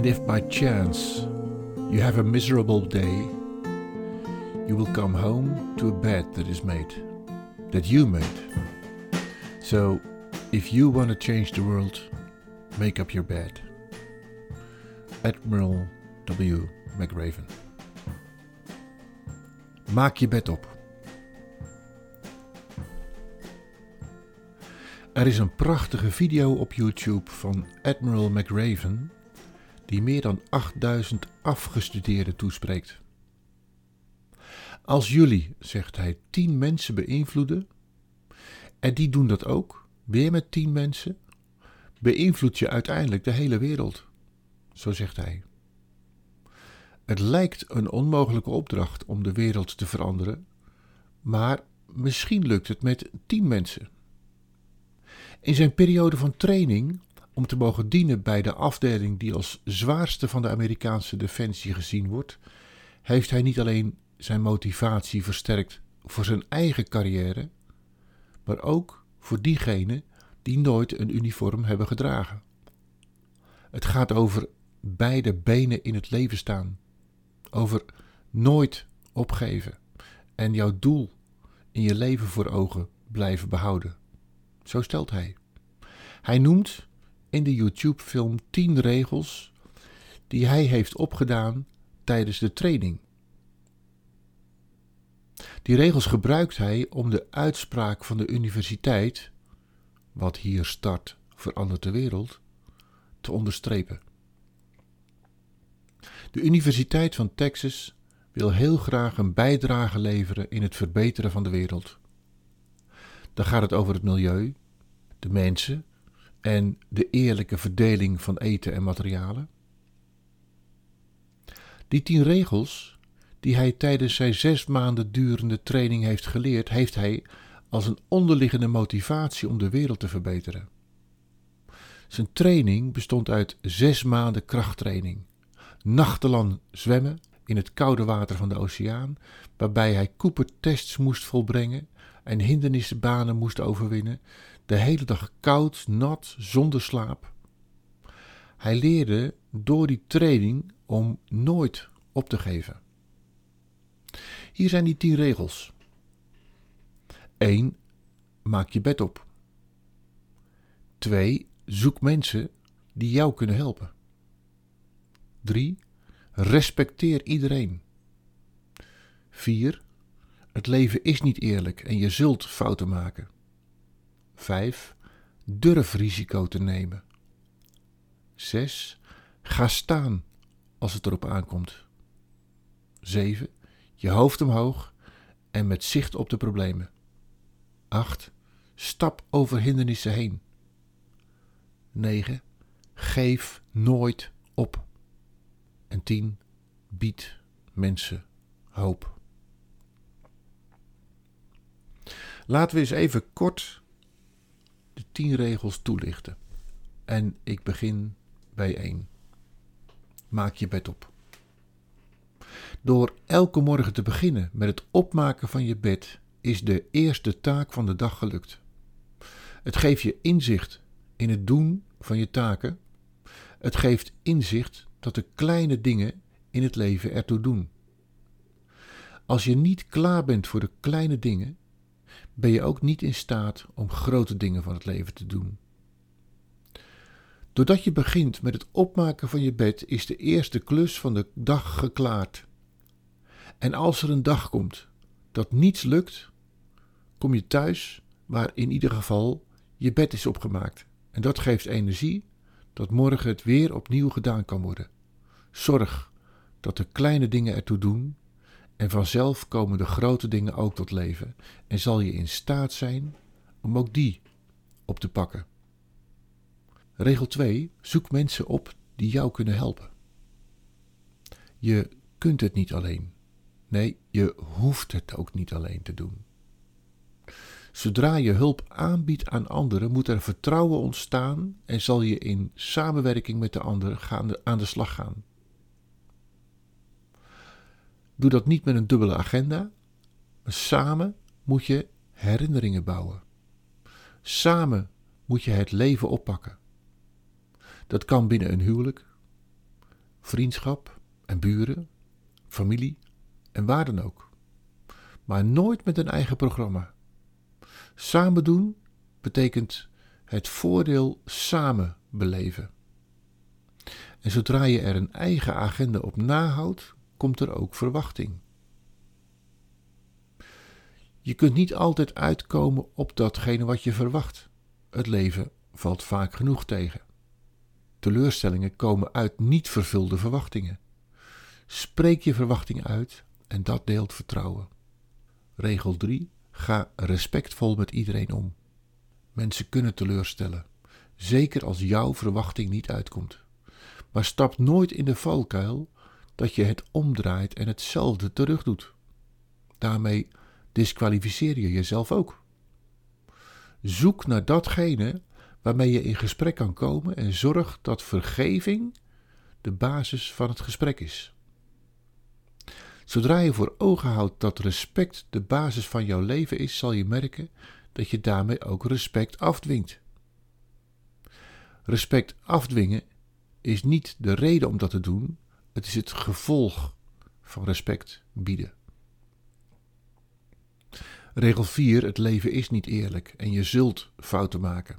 And if by chance you have a miserable day, you will come home to a bed that is made, that you made. So, if you want to change the world, make up your bed. Admiral W. McRaven. Maak je bed op. Er is een prachtige video op YouTube van Admiral McRaven die meer dan 8000 afgestudeerden toespreekt. Als jullie, zegt hij, 10 mensen beïnvloeden, en die doen dat ook, weer met 10 mensen, beïnvloed je uiteindelijk de hele wereld. Zo zegt hij. Het lijkt een onmogelijke opdracht om de wereld te veranderen, maar misschien lukt het met 10 mensen. In zijn periode van training om te mogen dienen bij de afdeling die als zwaarste van de Amerikaanse defensie gezien wordt, heeft hij niet alleen zijn motivatie versterkt voor zijn eigen carrière, maar ook voor diegenen die nooit een uniform hebben gedragen. Het gaat over beide benen in het leven staan, over nooit opgeven en jouw doel in je leven voor ogen blijven behouden. Zo stelt hij. Hij noemt in de YouTube-film 10 regels die hij heeft opgedaan tijdens de training. Die regels gebruikt hij om de uitspraak van de universiteit, wat hier start verandert de wereld, te onderstrepen. De Universiteit van Texas wil heel graag een bijdrage leveren in het verbeteren van de wereld. Dan gaat het over het milieu, de mensen en de eerlijke verdeling van eten en materialen. Die tien regels die hij tijdens zijn zes maanden durende training heeft geleerd, heeft hij als een onderliggende motivatie om de wereld te verbeteren. Zijn training bestond uit zes maanden krachttraining, nachtenlang zwemmen in het koude water van de oceaan, waarbij hij Cooper-tests moest volbrengen en hindernisbanen moest overwinnen, de hele dag koud, nat, zonder slaap. Hij leerde door die training om nooit op te geven. Hier zijn die tien regels. 1. Maak je bed op. 2. Zoek mensen die jou kunnen helpen. 3. Respecteer iedereen. 4. Het leven is niet eerlijk en je zult fouten maken. 5. Durf risico te nemen. 6. Ga staan als het erop aankomt. 7. Je hoofd omhoog en met zicht op de problemen. 8. Stap over hindernissen heen. 9. Geef nooit op. En 10. Bied mensen hoop. Laten we eens even kort de 10 regels toelichten. En ik begin bij 1. Maak je bed op. Door elke morgen te beginnen met het opmaken van je bed is de eerste taak van de dag gelukt. Het geeft je inzicht in het doen van je taken. Het geeft inzicht dat de kleine dingen in het leven ertoe doen. Als je niet klaar bent voor de kleine dingen, ben je ook niet in staat om grote dingen van het leven te doen. Doordat je begint met het opmaken van je bed, is de eerste klus van de dag geklaard. En als er een dag komt dat niets lukt, kom je thuis waar in ieder geval je bed is opgemaakt. En dat geeft energie dat morgen het weer opnieuw gedaan kan worden. Zorg dat de kleine dingen ertoe doen en vanzelf komen de grote dingen ook tot leven en zal je in staat zijn om ook die op te pakken. Regel 2. Zoek mensen op die jou kunnen helpen. Je kunt het niet alleen. Nee, je hoeft het ook niet alleen te doen. Zodra je hulp aanbiedt aan anderen, moet er vertrouwen ontstaan en zal je in samenwerking met de ander aan de slag gaan. Doe dat niet met een dubbele agenda, maar samen moet je herinneringen bouwen. Samen moet je het leven oppakken. Dat kan binnen een huwelijk, vriendschap en buren, familie en waar dan ook. Maar nooit met een eigen programma. Samen doen betekent het voordeel samen beleven. En zodra je er een eigen agenda op nahoudt, komt er ook verwachting. Je kunt niet altijd uitkomen op datgene wat je verwacht. Het leven valt vaak genoeg tegen. Teleurstellingen komen uit niet vervulde verwachtingen. Spreek je verwachtingen uit en dat deelt vertrouwen. Regel 3. Ga respectvol met iedereen om. Mensen kunnen teleurstellen, zeker als jouw verwachting niet uitkomt. Maar stap nooit in de valkuil dat je het omdraait en hetzelfde terug doet. Daarmee disqualificeer je jezelf ook. Zoek naar datgene waarmee je in gesprek kan komen en zorg dat vergeving de basis van het gesprek is. Zodra je voor ogen houdt dat respect de basis van jouw leven is, zal je merken dat je daarmee ook respect afdwingt. Respect afdwingen is niet de reden om dat te doen, het is het gevolg van respect bieden. Regel 4: Het leven is niet eerlijk en je zult fouten maken.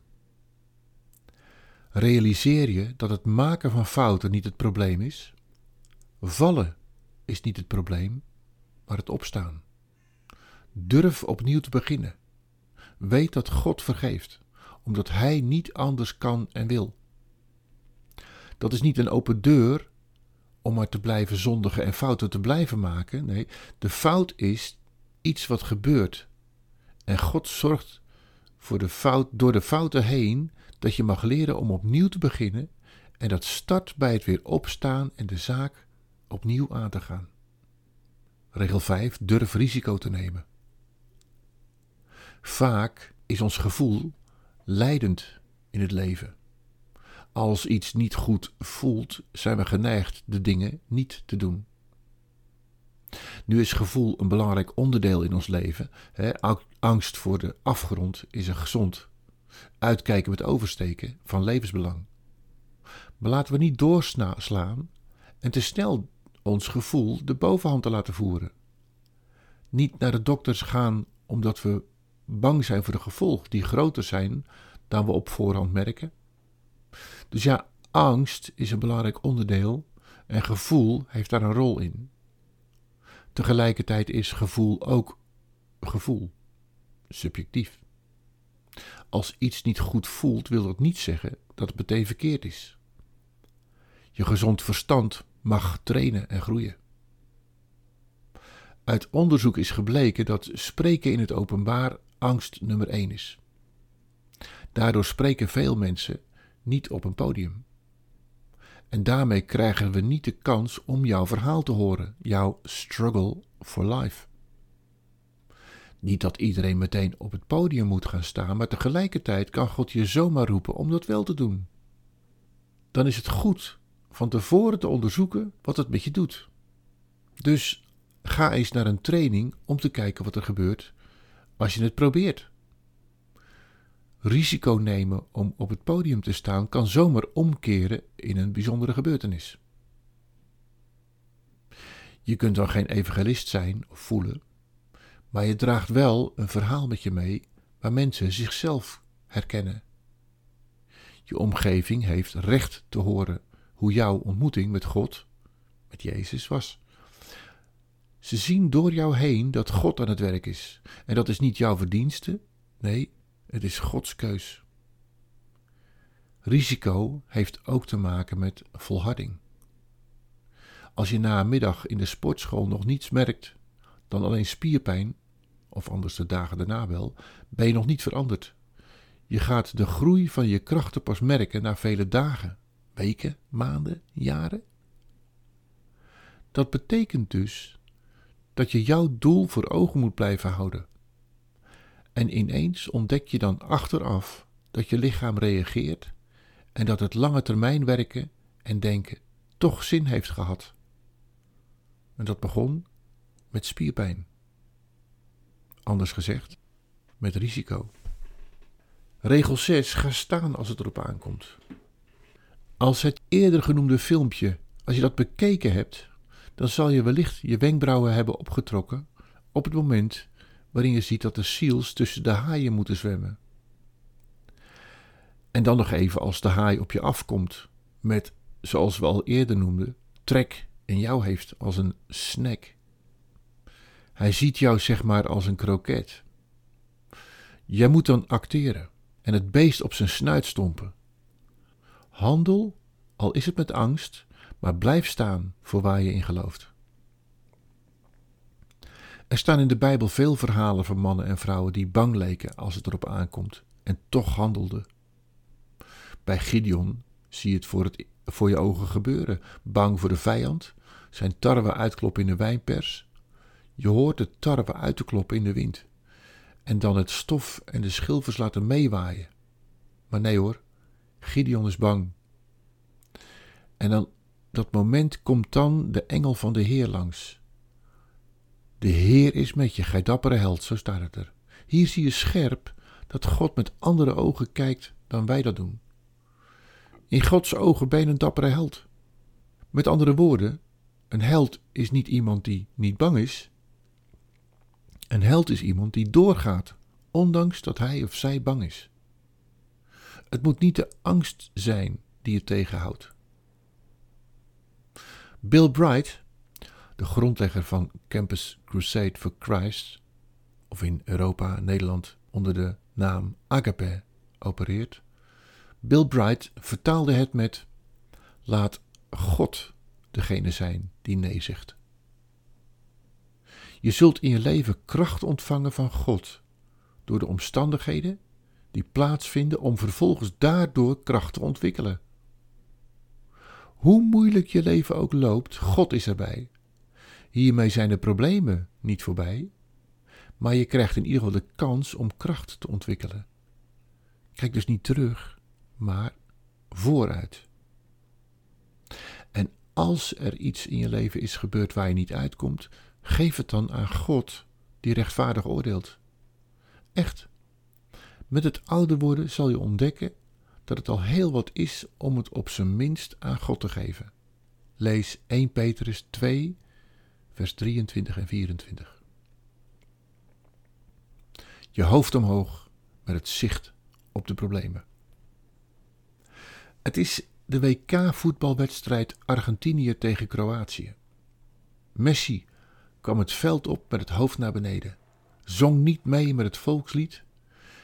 Realiseer je dat het maken van fouten niet het probleem is. Vallen is niet het probleem, maar het opstaan. Durf opnieuw te beginnen. Weet dat God vergeeft, omdat Hij niet anders kan en wil. Dat is niet een open deur om maar te blijven zondigen en fouten te blijven maken. Nee, de fout is iets wat gebeurt. En God zorgt voor de fout, door de fouten heen dat je mag leren om opnieuw te beginnen. En dat start bij het weer opstaan en de zaak opnieuw aan te gaan. Regel 5. Durf risico te nemen. Vaak is ons gevoel leidend in het leven. Als iets niet goed voelt, zijn we geneigd de dingen niet te doen. Nu is gevoel een belangrijk onderdeel in ons leven. Angst voor de afgrond is een gezond. Uitkijken met oversteken van levensbelang. Maar laten we niet doorslaan en te snel ons gevoel de bovenhand te laten voeren. Niet naar de dokters gaan omdat we bang zijn voor de gevolgen die groter zijn dan we op voorhand merken. Dus ja, angst is een belangrijk onderdeel en gevoel heeft daar een rol in. Tegelijkertijd is gevoel ook gevoel, subjectief. Als iets niet goed voelt, wil dat niet zeggen dat het meteen verkeerd is. Je gezond verstand mag trainen en groeien. Uit onderzoek is gebleken dat spreken in het openbaar angst nummer 1 is. Daardoor spreken veel mensen niet op een podium. En daarmee krijgen we niet de kans om jouw verhaal te horen, jouw struggle for life. Niet dat iedereen meteen op het podium moet gaan staan, maar tegelijkertijd kan God je zomaar roepen om dat wel te doen. Dan is het goed van tevoren te onderzoeken wat het met je doet. Dus ga eens naar een training om te kijken wat er gebeurt als je het probeert. Risico nemen om op het podium te staan kan zomaar omkeren in een bijzondere gebeurtenis. Je kunt dan geen evangelist zijn of voelen, maar je draagt wel een verhaal met je mee waar mensen zichzelf herkennen. Je omgeving heeft recht te horen hoe jouw ontmoeting met God, met Jezus, was. Ze zien door jou heen dat God aan het werk is. En dat is niet jouw verdienste, nee, het is Gods keus. Risico heeft ook te maken met volharding. Als je na een middag in de sportschool nog niets merkt dan alleen spierpijn, of anders de dagen daarna wel, ben je nog niet veranderd. Je gaat de groei van je krachten pas merken na vele dagen, weken, maanden, jaren. Dat betekent dus dat je jouw doel voor ogen moet blijven houden. En ineens ontdek je dan achteraf dat je lichaam reageert en dat het lange termijn werken en denken toch zin heeft gehad. En dat begon met spierpijn. Anders gezegd, met risico. Regel 6. Ga staan als het erop aankomt. Als het eerder genoemde filmpje Als je dat bekeken hebt, dan zal je wellicht je wenkbrauwen hebben opgetrokken op het moment waarin je ziet dat de seals tussen de haaien moeten zwemmen. En dan nog even als de haai op je afkomt met, zoals we al eerder noemden, trek en jou heeft als een snack. Hij ziet jou zeg maar als een kroket. Jij moet dan acteren en het beest op zijn snuit stompen. Handel, al is het met angst, maar blijf staan voor waar je in gelooft. Er staan in de Bijbel veel verhalen van mannen en vrouwen die bang leken als het erop aankomt en toch handelden. Bij Gideon zie je het voor, het voor je ogen gebeuren. Bang voor de vijand, zijn tarwe uitkloppen in de wijnpers. Je hoort de tarwe uit te kloppen in de wind. En dan het stof en de schilfers laten meewaaien. Maar nee hoor, Gideon is bang. En dan dat moment komt dan de engel van de Heer langs. De Heer is met je, gij dappere held, zo staat het er. Hier zie je scherp dat God met andere ogen kijkt dan wij dat doen. In Gods ogen ben je een dappere held. Met andere woorden, een held is niet iemand die niet bang is. Een held is iemand die doorgaat, ondanks dat hij of zij bang is. Het moet niet de angst zijn die je tegenhoudt. Bill Bright, de grondlegger van Campus Crusade for Christ, of in Europa, Nederland onder de naam Agape opereert. Bill Bright vertaalde het met: Laat God degene zijn die nee zegt. Je zult in je leven kracht ontvangen van God door de omstandigheden die plaatsvinden om vervolgens daardoor kracht te ontwikkelen. Hoe moeilijk je leven ook loopt, God is erbij. Hiermee zijn de problemen niet voorbij, maar je krijgt in ieder geval de kans om kracht te ontwikkelen. Kijk dus niet terug, maar vooruit. En als er iets in je leven is gebeurd waar je niet uitkomt, geef het dan aan God, die rechtvaardig oordeelt. Echt. Met het ouder worden zal je ontdekken dat het al heel wat is om het op zijn minst aan God te geven. Lees 1 Petrus 2, vers 23 en 24. Je hoofd omhoog met het zicht op de problemen. Het is de WK-voetbalwedstrijd Argentinië tegen Kroatië. Messi kwam het veld op met het hoofd naar beneden, zong niet mee met het volkslied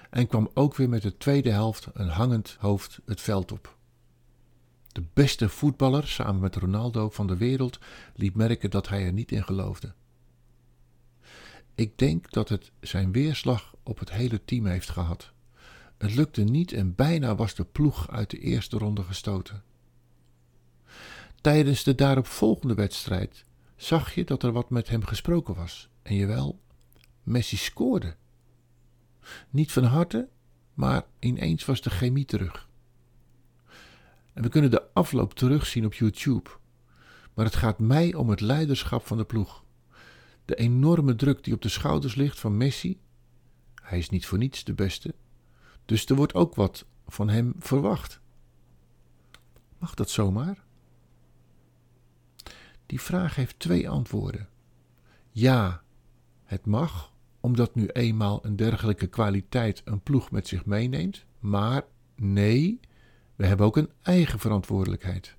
en kwam ook weer met de tweede helft een hangend hoofd het veld op. De beste voetballer, samen met Ronaldo van de wereld, liet merken dat hij er niet in geloofde. Ik denk dat het zijn weerslag op het hele team heeft gehad. Het lukte niet en bijna was de ploeg uit de eerste ronde gestoten. Tijdens de daaropvolgende wedstrijd zag je dat er wat met hem gesproken was. En jawel, Messi scoorde. Niet van harte, maar ineens was de chemie terug. En we kunnen de afloop terugzien op YouTube. Maar het gaat mij om het leiderschap van de ploeg. De enorme druk die op de schouders ligt van Messi. Hij is niet voor niets de beste. Dus er wordt ook wat van hem verwacht. Mag dat zomaar? Die vraag heeft twee antwoorden. Ja, het mag, omdat nu eenmaal een dergelijke kwaliteit een ploeg met zich meeneemt, maar nee, we hebben ook een eigen verantwoordelijkheid.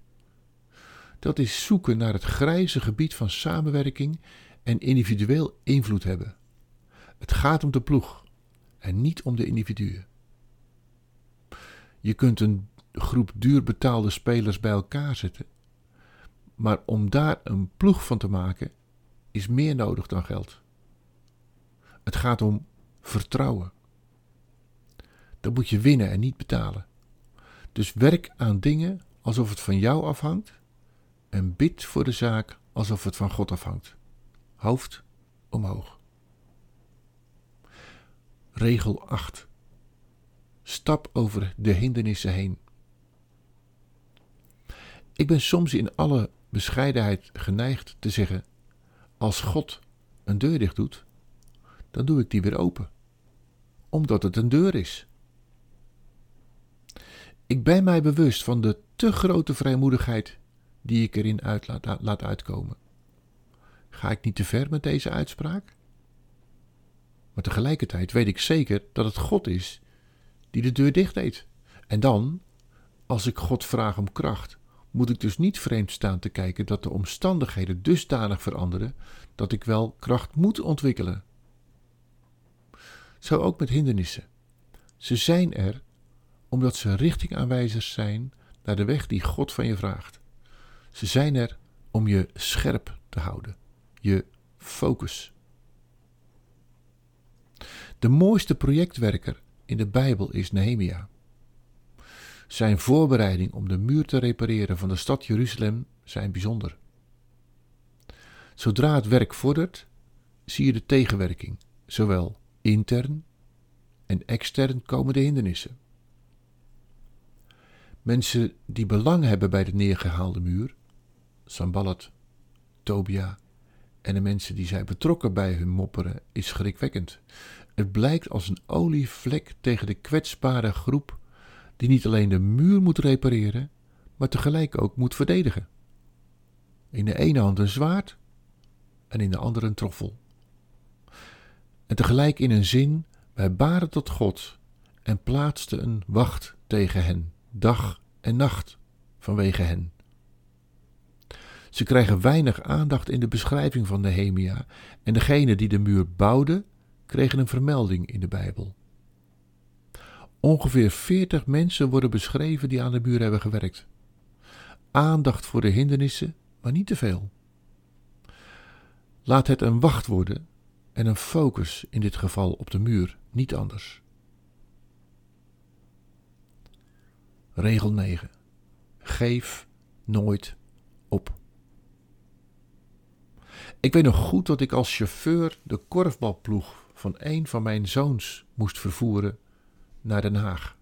Dat is zoeken naar het grijze gebied van samenwerking en individueel invloed hebben. Het gaat om de ploeg en niet om de individuen. Je kunt een groep duur betaalde spelers bij elkaar zetten, maar om daar een ploeg van te maken is meer nodig dan geld. Het gaat om vertrouwen. Dat moet je winnen en niet betalen. Dus werk aan dingen alsof het van jou afhangt en bid voor de zaak alsof het van God afhangt. Hoofd omhoog. Regel 8. Stap over de hindernissen heen. Ik ben soms in alle bescheidenheid geneigd te zeggen: Als God een deur dicht doet, dan doe ik die weer open, omdat het een deur is. Ik ben mij bewust van de te grote vrijmoedigheid die ik erin uit laat, laat uitkomen. Ga ik niet te ver met deze uitspraak? Maar tegelijkertijd weet ik zeker dat het God is die de deur dicht deed. En dan, als ik God vraag om kracht, moet ik dus niet vreemd staan te kijken dat de omstandigheden dusdanig veranderen dat ik wel kracht moet ontwikkelen. Zo ook met hindernissen. Ze zijn er omdat ze richtingaanwijzers zijn naar de weg die God van je vraagt. Ze zijn er om je scherp te houden, je focus. De mooiste projectwerker in de Bijbel is Nehemia. Zijn voorbereiding om de muur te repareren van de stad Jeruzalem zijn bijzonder. Zodra het werk vordert, zie je de tegenwerking, zowel intern en extern komen de hindernissen. Mensen die belang hebben bij de neergehaalde muur, Sambalat, Tobia en de mensen die zij betrokken bij hun mopperen, is schrikwekkend. Het blijkt als een olievlek tegen de kwetsbare groep die niet alleen de muur moet repareren, maar tegelijk ook moet verdedigen. In de ene hand een zwaard en in de andere een troffel. En tegelijk in een zin, wij baren tot God en plaatsten een wacht tegen hen, dag en nacht vanwege hen. Ze krijgen weinig aandacht in de beschrijving van Nehemia en degene die de muur bouwden, kregen een vermelding in de Bijbel. Ongeveer veertig mensen worden beschreven die aan de muur hebben gewerkt. Aandacht voor de hindernissen, maar niet te veel. Laat het een wacht worden en een focus in dit geval op de muur, niet anders. Regel 9. Geef nooit op. Ik weet nog goed dat ik als chauffeur de korfbalploeg van een van mijn zoons moest vervoeren naar Den Haag.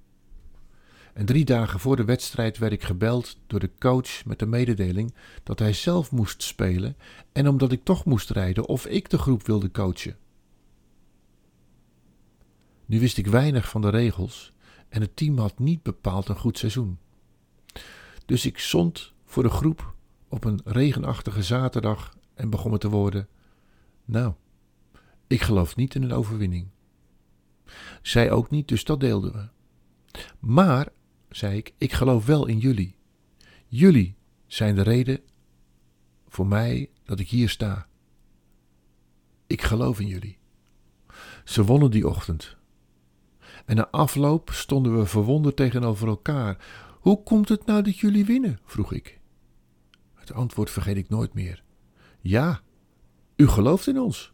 En drie dagen voor de wedstrijd werd ik gebeld door de coach met de mededeling dat hij zelf moest spelen en omdat ik toch moest rijden of ik de groep wilde coachen. Nu wist ik weinig van de regels en het team had niet bepaald een goed seizoen. Dus ik zond voor de groep op een regenachtige zaterdag en begon te worden: Nou, ik geloof niet in een overwinning. Zij ook niet, dus dat deelden we. Maar, zei ik, ik geloof wel in jullie. Jullie zijn de reden voor mij dat ik hier sta. Ik geloof in jullie. Ze wonnen die ochtend. En na afloop stonden we verwonderd tegenover elkaar. Hoe komt het nou dat jullie winnen? vroeg ik. Het antwoord vergeet ik nooit meer. Ja, u gelooft in ons.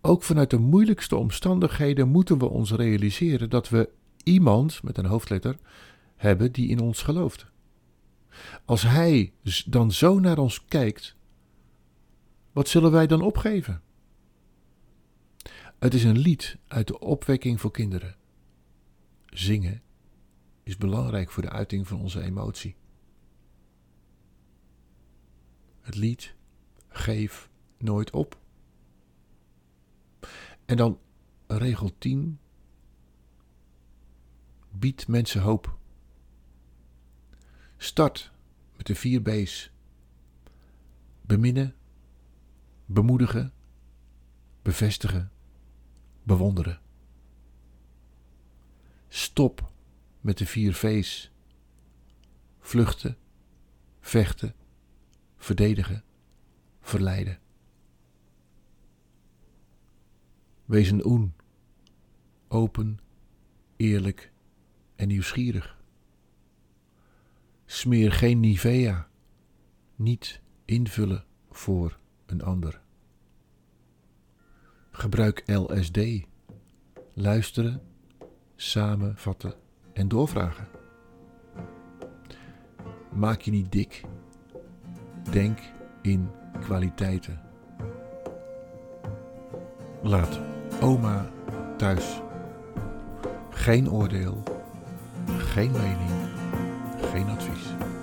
Ook vanuit de moeilijkste omstandigheden moeten we ons realiseren dat we iemand met een hoofdletter hebben die in ons gelooft. Als Hij dan zo naar ons kijkt, wat zullen wij dan opgeven? Het is een lied uit de opwekking voor kinderen. Zingen is belangrijk voor de uiting van onze emotie. Het lied Geef nooit op. En dan regel 10. Bied mensen hoop. Start met de vier B's. Beminnen, bemoedigen, bevestigen, bewonderen. Stop met de vier V's. Vluchten, vechten, verdedigen, verleiden. Wees een oen, open, eerlijk en nieuwsgierig. Smeer geen Nivea, niet invullen voor een ander. Gebruik LSD, luisteren, samenvatten en doorvragen. Maak je niet dik, denk in kwaliteiten. Laat Oma thuis. Geen oordeel, geen mening, geen advies.